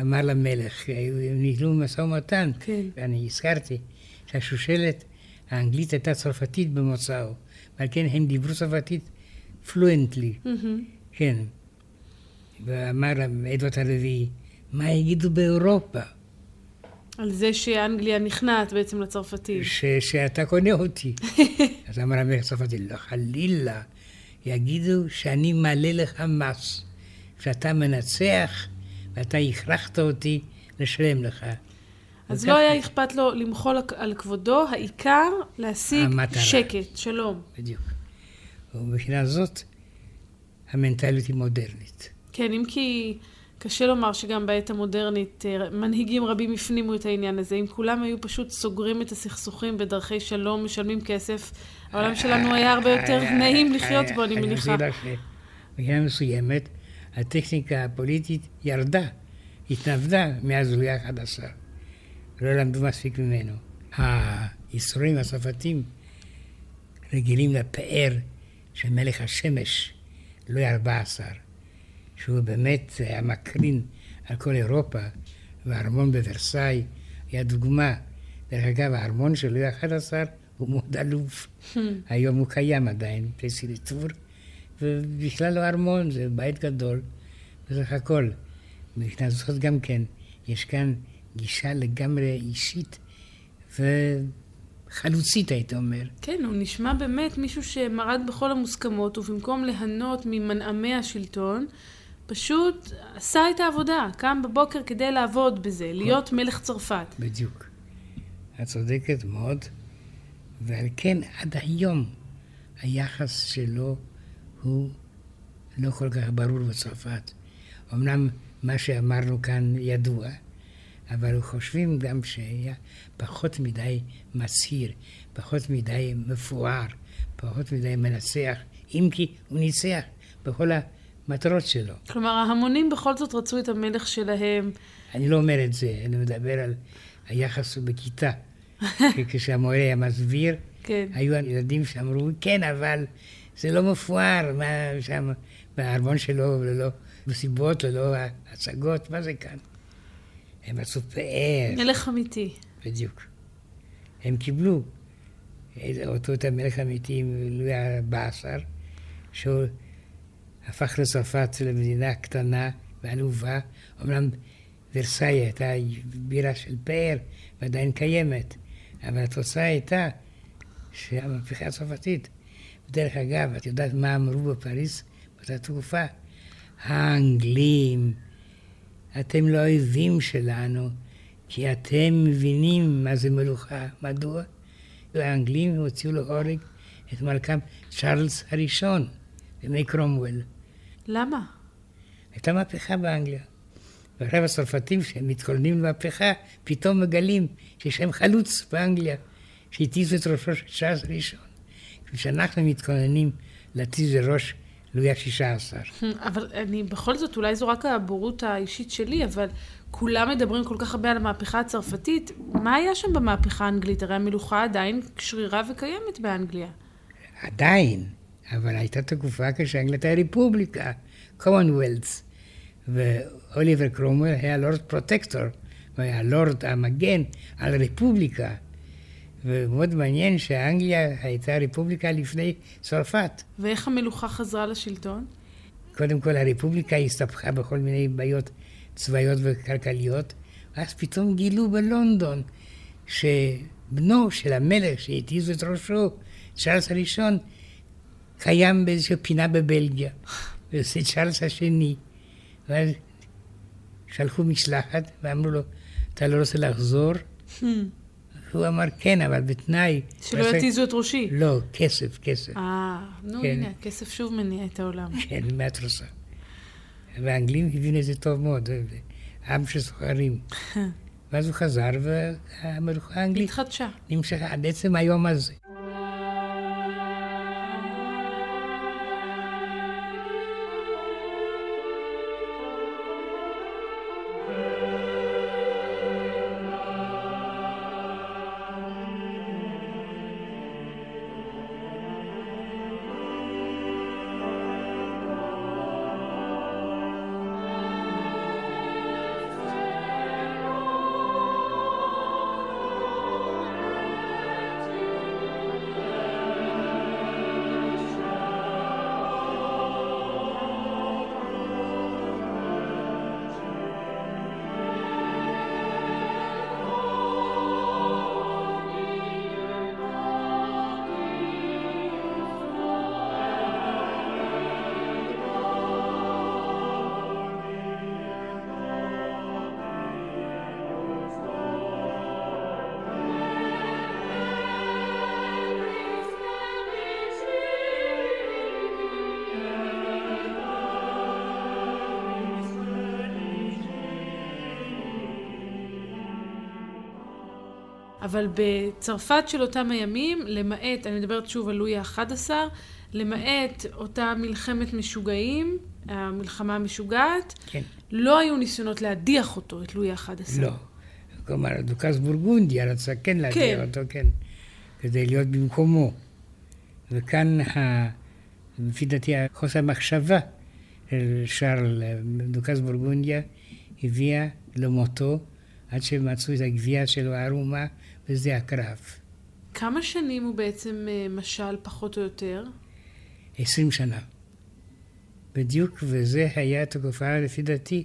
C: אמר למלך, הם ניהלו משא ומתן,
B: כן.
C: ואני הזכרתי שהשושלת האנגלית הייתה צרפתית במוצאו, ועל כן הם דיברו צרפתית פלואנטלי,
B: מהמם.
C: כן. ואמר אדוארד הרביעי, מה יגידו באירופה?
B: על זה שאנגליה נכנעת בעצם לצרפתים.
C: ש, שאתה קונה אותי. [laughs] אז אמר המלך הצרפתי, לא, חלילה, יגידו שאני מעלה לך מס, שאתה מנצח ואתה הכרחת אותי לשלם לך.
B: אז לא היה אכפת לו למחול על כבודו, העיקר להשיג
C: המטרה.
B: שקט, שלום.
C: בדיוק. ומבחינה זאת, המנטליות היא מודרנית.
B: כן, אם כי קשה לומר שגם בעת המודרנית אה, מנהיגים רבים הפנימו את העניין הזה. אם כולם היו פשוט סוגרים את הסכסוכים בדרכי שלום, משלמים כסף, העולם שלנו היה הרבה יותר נעים לחיות בו, אני מניחה.
C: אני רוצה שבבחינה מסוימת, הטכניקה הפוליטית ירדה, התנוודה מאז לואי ה-11. לא למדו מספיק ממנו. הייסורים הצרפתים רגילים לפאר של מלך השמש, לואי ה-14, שהוא באמת היה מקרין על כל אירופה, והארמון בוורסאי היה דוגמה. דרך אגב, הארמון של לואי ה-11 הוא מאוד עלוב. היום הוא קיים עדיין, פלסיליטור, ובכלל לא ארמון, זה בית גדול, בסך הכל. מבחינה זאת גם כן, יש כאן גישה לגמרי אישית וחלוצית, הייתי אומר.
B: כן, הוא נשמע באמת מישהו שמרד בכל המוסכמות, ובמקום ליהנות ממנעמי השלטון, פשוט עשה את העבודה, קם בבוקר כדי לעבוד בזה, להיות מלך צרפת.
C: בדיוק. את צודקת מאוד, ועל כן עד היום היחס שלו הוא לא כל כך ברור בצרפת. אמנם מה שאמרנו כאן ידוע, אבל חושבים גם שהיה פחות מדי מצהיר, פחות מדי מפואר, פחות מדי מנצח, אם כי הוא ניצח בכל המטרות שלו.
B: כלומר, ההמונים בכל זאת רצו את המלך שלהם.
C: אני לא אומר את זה, אני מדבר על היחס בכיתה. [laughs] כשהמורה היה מסביר,
B: כן.
C: היו ילדים שאמרו, כן, אבל זה לא מפואר, מה שם, בארמון שלו, ללא מסיבות, ללא הצגות, מה זה כאן? הם עשו פאר,
B: מלך אמיתי.
C: בדיוק. הם קיבלו אותו את המלך האמיתי לואי ה-14, שהוא הפך לצרפת למדינה קטנה ועלובה. אמנם ורסאי הייתה בירה של פאר ועדיין קיימת, אבל התוצאה הייתה שהמהפכה הצרפתית, דרך אגב, את יודעת מה אמרו בפריז באותה תקופה? האנגלים, אתם לא אויבים שלנו, כי אתם מבינים מה זה מלוכה. מדוע? האנגלים הוציאו להורג את מלכם צ'ארלס הראשון, בימי קרומוול.
B: למה?
C: הייתה מהפכה באנגליה. ועכשיו הצרפתים, שהם מתכוננים למהפכה, פתאום מגלים שיש להם חלוץ באנגליה, שהתיזו את ראשו של צ'ארלס הראשון. כשאנחנו מתכוננים להתיז את ראש לואי השישה עשר.
B: אבל אני, בכל זאת, אולי זו רק הבורות האישית שלי, אבל כולם מדברים כל כך הרבה על המהפכה הצרפתית. מה היה שם במהפכה האנגלית? הרי המלוכה עדיין שרירה וקיימת באנגליה.
C: עדיין, אבל הייתה תקופה כשאנגליה הייתה ריפובליקה, commonwealth, ואוליבר קרומוול היה לורד פרוטקטור, הוא היה לורד המגן על הרפובליקה. ומאוד מעניין שאנגליה הייתה ריפובליקה לפני צרפת.
B: ואיך המלוכה חזרה לשלטון?
C: קודם כל הרפובליקה הסתבכה בכל מיני בעיות צבאיות וכלכליות, ואז פתאום גילו בלונדון שבנו של המלך שהתיזו את ראשו, צ'ארלס הראשון, קיים באיזושהי פינה בבלגיה, וזה צ'ארלס השני. ואז שלחו משלחת ואמרו לו, אתה לא רוצה לחזור? הוא אמר, כן, אבל בתנאי...
B: שלא יתיזו את ראשי.
C: לא, כסף, כסף.
B: אה, נו
C: כן.
B: הנה, הכסף שוב מניע את העולם. [laughs]
C: כן, מה את רוצה? והאנגלים הבינו את זה טוב מאוד, זה עם של סוחרים. [laughs] ואז הוא חזר, והמלוכה האנגלית
B: התחדשה.
C: נמשכה עד עצם היום הזה.
B: אבל בצרפת של אותם הימים, למעט, אני מדברת שוב על לואי ה-11, למעט אותה מלחמת משוגעים, המלחמה המשוגעת,
C: כן.
B: לא היו ניסיונות להדיח אותו, את לואי ה-11.
C: לא. כלומר, דוכס בורגונדיה רצה כן להדיח
B: כן.
C: אותו, כן, כדי להיות במקומו. וכאן, ה- לפי דעתי, חוסר המחשבה של שרל דוכס בורגונדיה הביאה למותו עד שמצאו את הגבייה שלו הערומה בשדה הקרב.
B: כמה שנים הוא בעצם אה, משל, פחות או יותר?
C: עשרים שנה. בדיוק, וזה היה תקופה, לפי דעתי,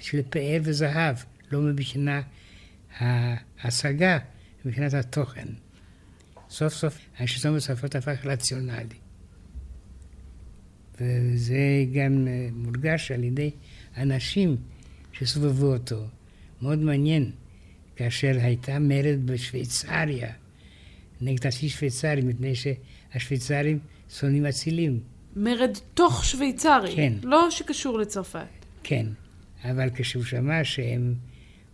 C: של פאר וזהב, לא מבחינה ההשגה, מבחינת התוכן. סוף סוף השלטון בצרפת הפך רציונלי. וזה גם אה, מורגש על ידי אנשים שסובבו אותו. מאוד מעניין, כאשר הייתה מרד בשוויצריה, נגד הצי שוויצרי, מפני שהשוויצרים שונאים אצילים.
B: מרד תוך שוויצרי,
C: כן.
B: לא שקשור לצרפת.
C: כן, אבל כשהוא שמע שהם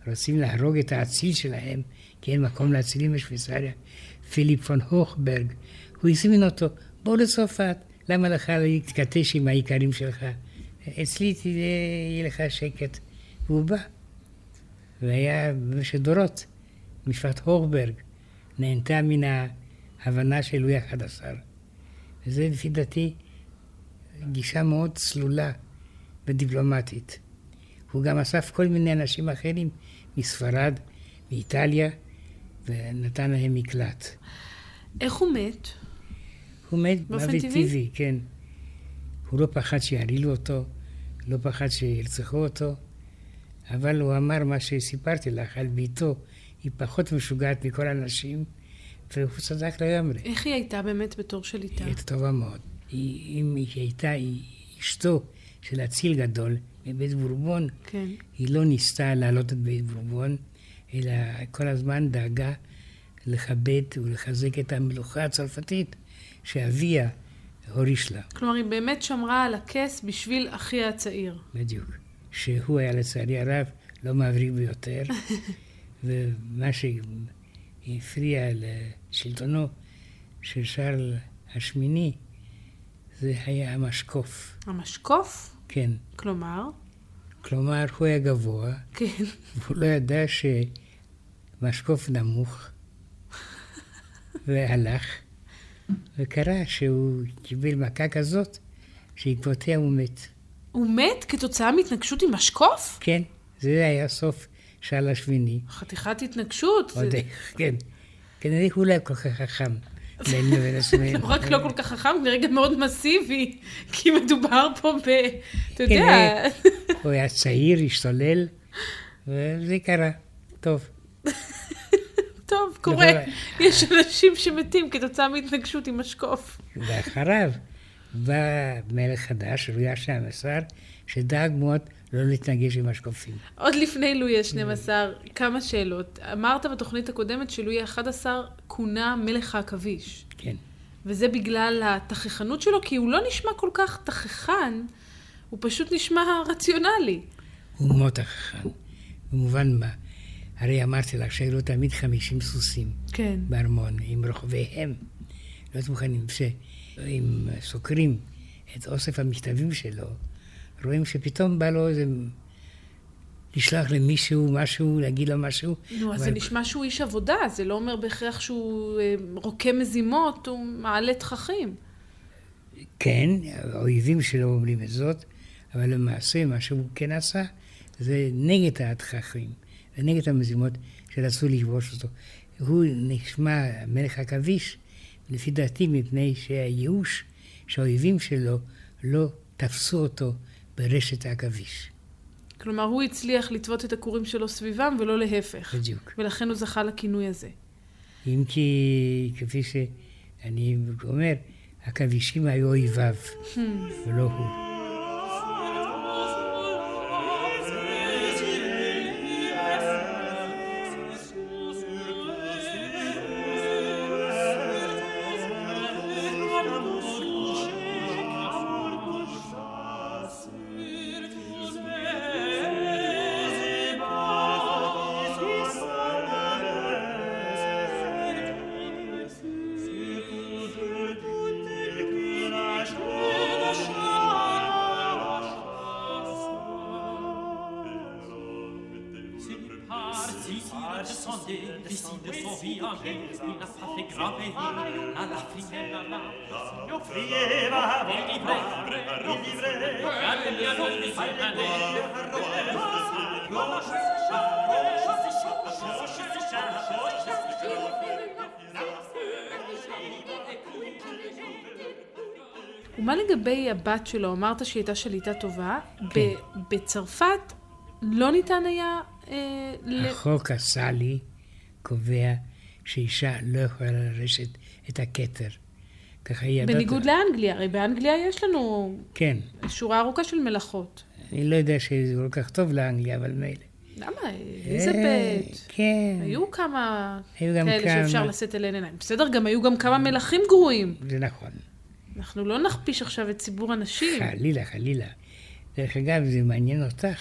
C: רוצים להרוג את האציל שלהם, כי אין מקום לאצילים בשוויצריה, פיליפ פון הוכברג, הוא הזמין אותו, בוא לצרפת, למה לך להתכתש עם האיכרים שלך? אצלי תהיה לך שקט. והוא בא. והיה במשך דורות, משפחת הוכברג נהנתה מן ההבנה של לואי ה-11. וזה לפי דעתי גישה מאוד צלולה ודיפלומטית. הוא גם אסף כל מיני אנשים אחרים מספרד, מאיטליה, ונתן להם מקלט.
B: איך הוא מת?
C: הוא מת מוות
B: טבעי?
C: טבעי, כן. הוא לא פחד שיעלילו אותו, לא פחד שירצחו אותו, אבל הוא אמר מה שסיפרתי לך על ביתו, היא פחות משוגעת מכל האנשים, והוא צדק לגמרי.
B: איך היא הייתה באמת בתור שליטה?
C: היא הייתה טובה מאוד. היא, אם היא הייתה היא אשתו של אציל גדול מבית בורבון,
B: כן.
C: היא לא ניסתה להעלות את בית בורבון, אלא כל הזמן דאגה לכבד ולחזק את המלוכה הצרפתית שאביה הוריש לה,
B: כלומר, היא באמת שמרה על הכס בשביל אחיה הצעיר.
C: בדיוק. שהוא היה לצערי הרב לא מבריק ביותר, [laughs] ומה שהפריע לשלטונו של שרל השמיני זה היה המשקוף.
B: המשקוף?
C: כן.
B: כלומר?
C: כלומר, הוא היה גבוה,
B: כן. [laughs]
C: והוא לא ידע שמשקוף נמוך, [laughs] והלך, וקרה שהוא קיבל מכה כזאת, שעקבותיה הוא מת.
B: הוא מת כתוצאה מהתנגשות עם משקוף?
C: כן, זה היה סוף שעל השמיני.
B: חתיכת התנגשות.
C: עוד
B: זה
C: איך, כן. כנראה הוא לא כל כך חכם בינו לבין עצמנו. [laughs]
B: לא רק לא כל כך חכם, כנראה גם מאוד מסיבי, כי מדובר פה ב... אתה יודע.
C: הוא היה צעיר, השתולל, וזה קרה. טוב.
B: טוב, קורה. יש אנשים שמתים כתוצאה מהתנגשות עם משקוף.
C: ואחריו בא מלך חדש, לואי ה-12, שדאג מאוד לא להתנגש עם השקופים.
B: עוד לפני לואי ה-12, כמה שאלות. אמרת בתוכנית הקודמת שלואי ה-11 כונה מלך העכביש.
C: כן.
B: וזה בגלל התככנות שלו, כי הוא לא נשמע כל כך תככן, הוא פשוט נשמע רציונלי.
C: הוא מאוד החכם. במובן מה? הרי אמרתי לך שהיו לו תמיד 50 סוסים
B: כן.
C: בארמון, עם רוכביהם. לא מוכנים, שאם סוקרים את אוסף המכתבים שלו, רואים שפתאום בא לו איזה... לשלוח למישהו משהו, להגיד לו משהו.
B: נו, אז
C: אבל-
B: זה נשמע שהוא איש עבודה, זה לא אומר בהכרח שהוא אה, רוקם מזימות, הוא מעלה תככים.
C: כן, האויבים שלו אומרים את זאת, אבל למעשה מה שהוא כן עשה זה נגד התככים ונגד המזימות שרצו לכבוש אותו. הוא נשמע מלך עכביש, לפי דעתי, מפני שהייאוש שהאויבים שלו לא תפסו אותו ברשת העכביש.
B: כלומר, הוא הצליח לטוות את הכורים שלו סביבם, ולא להפך.
C: בדיוק.
B: ולכן הוא זכה לכינוי הזה.
C: אם כי, כפי שאני אומר, עכבישים היו אויביו, ולא הוא.
B: הבת שלו? אמרת שהיא הייתה שליטה טובה. ב- בצרפת לא ניתן היה... אה, ל-
C: החוק הסאלי קובע שאישה לא יכולה לרשת את הכתר. ככה היא ידעת.
B: בניגוד לאנגליה, הרי באנגליה יש לנו
C: כן.
B: שורה ארוכה של מלאכות.
C: אני לא יודע שזה כל כך טוב לאנגליה, אבל מילא.
B: למה?
C: אה,
B: אליזבת.
C: כן.
B: היו כמה
C: היו גם
B: כאלה שאפשר
C: כמה.
B: לשאת אליהן עיניים. בסדר, גם היו גם כמה מלכים גרועים.
C: זה נכון.
B: אנחנו לא נכפיש עכשיו את ציבור הנשים.
C: חלילה, חלילה. דרך אגב, זה מעניין אותך.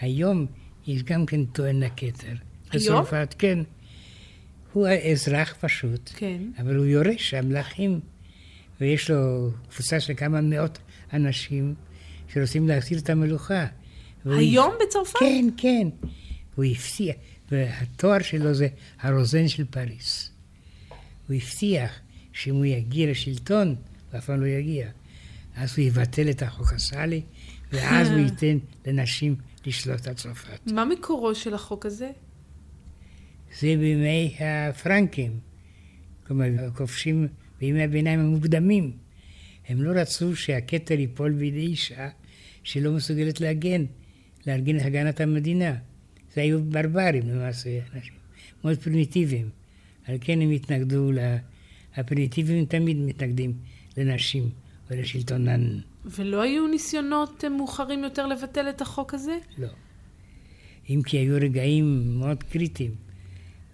C: היום יש גם כן טוען הכתר.
B: היום?
C: בצרפת, כן. הוא אזרח פשוט,
B: כן.
C: אבל הוא יורש המלכים, ויש לו קבוצה של כמה מאות אנשים שרוצים להחזיר את המלוכה. והוא
B: היום בצרפת?
C: כן, כן. הוא הפתיע, והתואר שלו זה הרוזן של פריס. הוא הבטיח שאם הוא יגיע לשלטון, הוא אף פעם לא יגיע, אז הוא יבטל את החוק הסאלי, ואז הוא ייתן לנשים לשלוט על צרפת.
B: מה מקורו של החוק הזה?
C: זה בימי הפרנקים, כלומר, הכובשים בימי הביניים המוקדמים. הם לא רצו שהכתר ייפול בידי אישה שלא מסוגלת להגן, לארגן את הגנת המדינה. זה היו ברברים למעשה, אנשים מאוד פרימיטיביים. על כן הם התנגדו, ל... הפרימיטיביים תמיד מתנגדים לנשים ולשלטונן.
B: ולא היו ניסיונות אה, מאוחרים יותר לבטל את החוק הזה?
C: לא. אם כי היו רגעים מאוד קריטיים,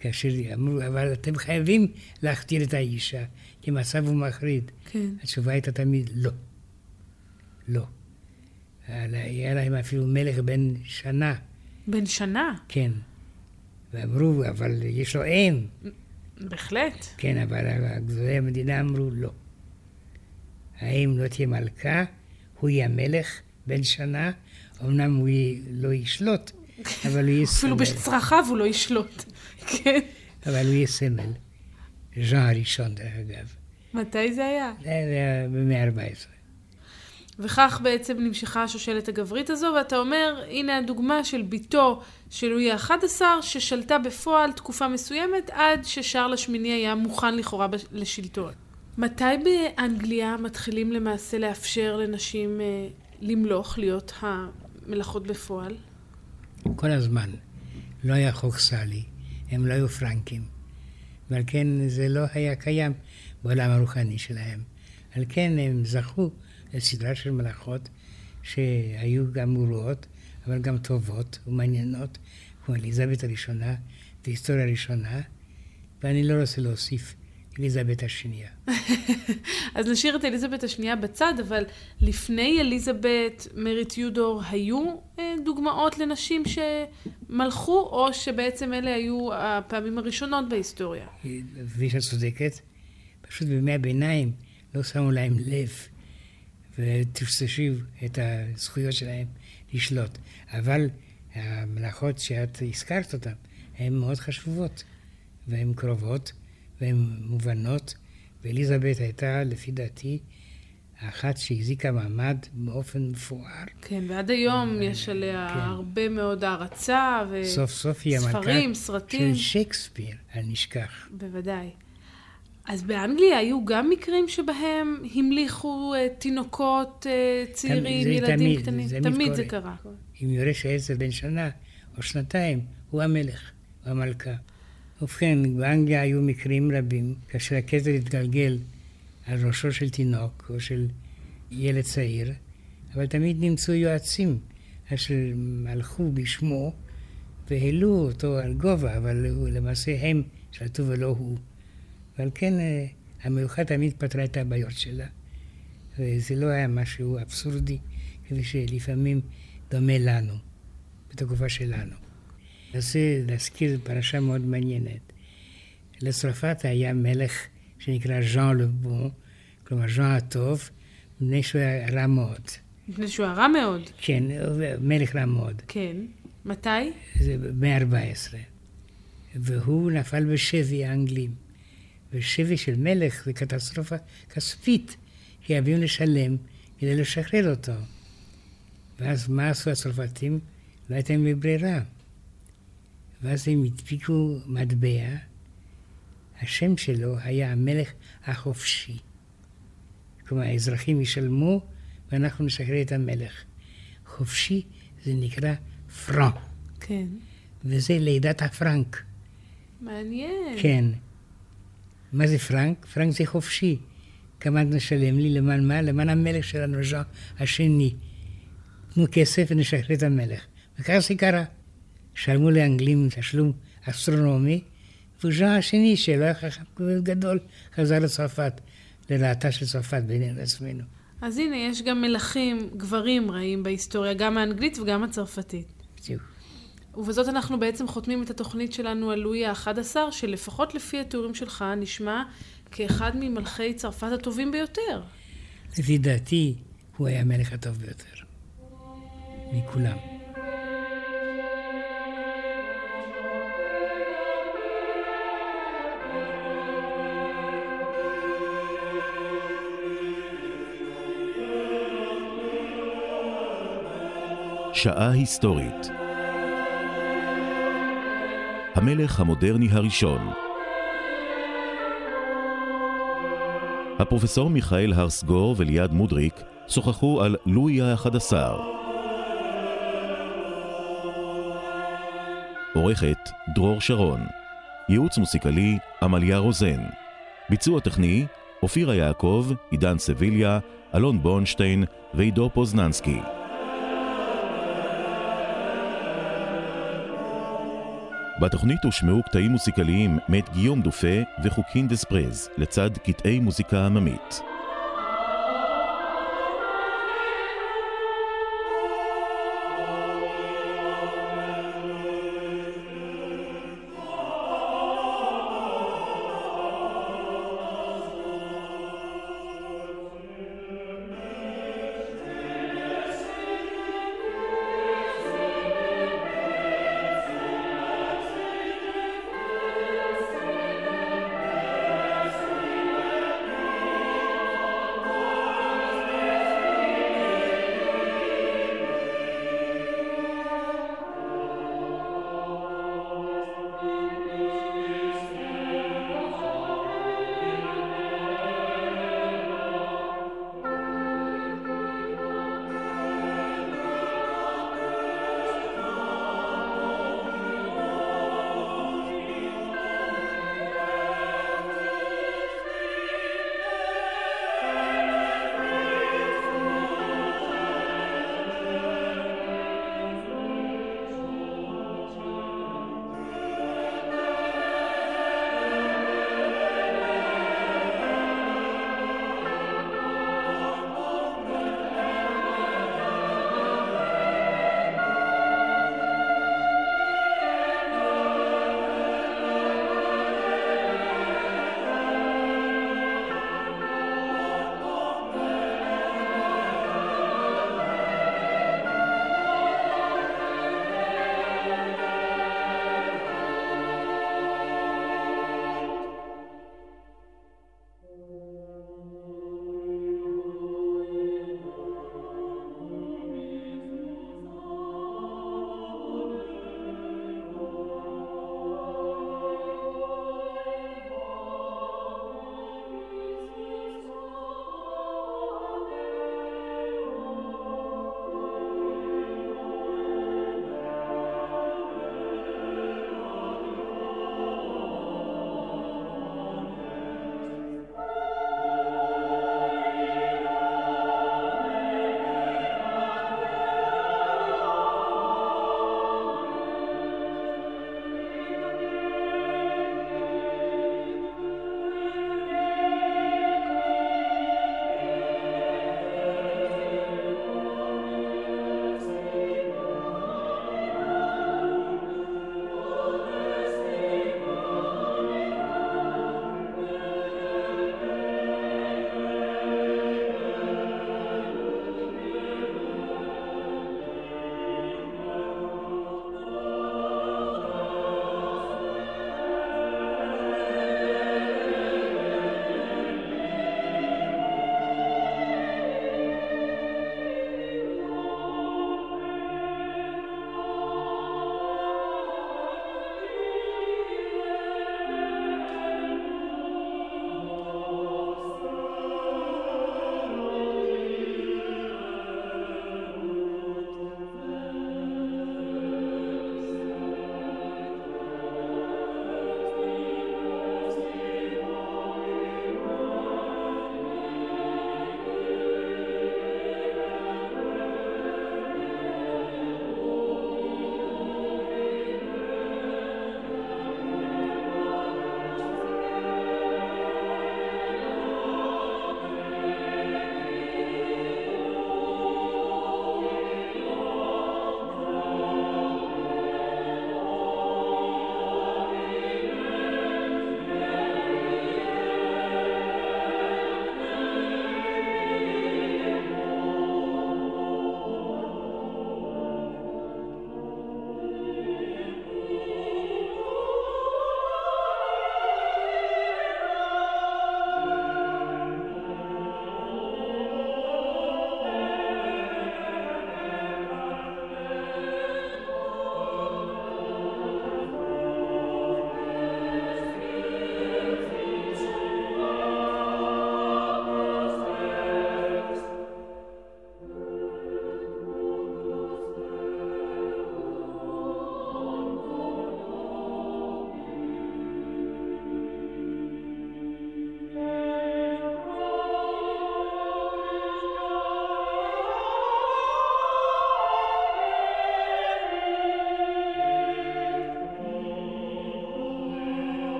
C: כאשר אמרו, אבל אתם חייבים להכתיר את האישה, כי המצב הוא מחריד.
B: כן.
C: התשובה הייתה תמיד לא. לא. היה להם אפילו מלך בן שנה,
B: בן שנה,
C: כן. ואמרו, אבל יש לו אם.
B: בהחלט.
C: כן, אבל גדולי המדינה אמרו לא. האם לא תהיה מלכה, הוא יהיה המלך בן שנה, אמנם הוא לא ישלוט, אבל הוא יהיה [laughs]
B: אפילו
C: סמל.
B: בצרכיו הוא לא ישלוט. [laughs] כן.
C: אבל הוא יהיה סמל. ז'אן הראשון, דרך אגב.
B: מתי זה היה?
C: זה היה במאה ה-14.
B: וכך בעצם נמשכה השושלת הגברית הזו, ואתה אומר, הנה הדוגמה של בתו של לואי ה-11, ששלטה בפועל תקופה מסוימת, עד ששארל השמיני היה מוכן לכאורה לשלטון. מתי באנגליה מתחילים למעשה לאפשר לנשים אה, למלוך, להיות המלאכות בפועל?
C: כל הזמן. לא היה חוק סאלי, הם לא היו פרנקים. ועל כן זה לא היה קיים בעולם הרוחני שלהם. על כן הם זכו לסדרה של מלאכות שהיו גם גרועות, אבל גם טובות ומעניינות, כמו אליזבת הראשונה והיסטוריה הראשונה, ואני לא רוצה להוסיף אליזבת השנייה. [laughs]
B: אז נשאיר את אליזבת השנייה בצד, אבל לפני אליזבת, מרי טיודור, היו אה, דוגמאות לנשים שמלכו, או שבעצם אלה היו הפעמים הראשונות בהיסטוריה?
C: כפי שאת צודקת, פשוט בימי הביניים לא שמו להם לב וטשטשו את הזכויות שלהם לשלוט. אבל המלאכות שאת הזכרת אותן, הן מאוד חשובות, והן קרובות, והן מובנות, ואליזבת הייתה, לפי דעתי, האחת שהחזיקה מעמד באופן מפואר.
B: כן, ועד היום יש עליה
C: כן.
B: הרבה מאוד הערצה,
C: סוף סוף היא המלכה
B: וספרים, סרטים.
C: של שייקספיר, אל נשכח.
B: בוודאי. אז באנגליה היו גם מקרים שבהם המליכו אה, תינוקות אה, צעירים,
C: זה
B: ילדים
C: תמיד,
B: קטנים?
C: זה
B: תמיד
C: תמיד
B: זה. קרה.
C: אם יורש העצר בן שנה או שנתיים, הוא המלך, הוא המלכה. ובכן, באנגליה היו מקרים רבים, כאשר הכתר התגלגל על ראשו של תינוק או של ילד צעיר, אבל תמיד נמצאו יועצים אשר הלכו בשמו והעלו אותו על גובה, אבל הוא, למעשה הם שלטו ולא הוא. ועל כן אה, המלוכה תמיד פתרה את הבעיות שלה. וזה לא היה משהו אבסורדי, כפי שלפעמים דומה לנו, בתקופה שלנו. רוצה להזכיר פרשה מאוד מעניינת. לצרפת היה מלך שנקרא ז'אן לבון, כלומר ז'אן הטוב, מפני שהוא היה רע מאוד.
B: מפני שהוא היה רע מאוד.
C: כן, מלך רע מאוד.
B: כן. מתי?
C: זה במאה ה-14. והוא נפל בשבי האנגלים. ושבי של מלך זה קטסטרופה כספית, חייבים לשלם כדי לשחרר אותו. ואז מה עשו הצרפתים? לא הייתה להם ברירה. ואז הם הדפיקו מטבע, השם שלו היה המלך החופשי. כלומר, האזרחים ישלמו ואנחנו נשחרר את המלך. חופשי זה נקרא פרנק,
B: כן.
C: וזה לידת הפרנק.
B: מעניין.
C: כן. מה זה פרנק? פרנק זה חופשי. כמה את נשלם לי? למען מה? למען המלך שלנו, ז'אן השני. תנו כסף ונשחרר את המלך. וככה זה קרה. שלמו לאנגלים תשלום אסטרונומי, וז'אן השני, שלא היה חכם גדול, חזר לצרפת, לרעתה של צרפת בינינו לעצמנו.
B: אז הנה, יש גם מלכים, גברים רעים בהיסטוריה, גם האנגלית וגם הצרפתית.
C: בדיוק.
B: ובזאת אנחנו בעצם חותמים את התוכנית שלנו על לואי ה-11, שלפחות לפי התיאורים שלך נשמע כאחד ממלכי צרפת הטובים ביותר.
C: לפי דעתי, הוא היה המלך הטוב ביותר. מכולם.
A: שעה היסטורית. המלך המודרני הראשון. הפרופסור מיכאל הרסגור וליעד מודריק שוחחו על לואי ה-11. עורכת דרור שרון. ייעוץ מוסיקלי עמליה רוזן. ביצוע טכני אופירה יעקב, עידן סביליה, אלון בורנשטיין ועידו פוזננסקי בתוכנית הושמעו קטעים מוסיקליים מאת גיום דופה וחוקין דספרז, לצד קטעי מוזיקה עממית.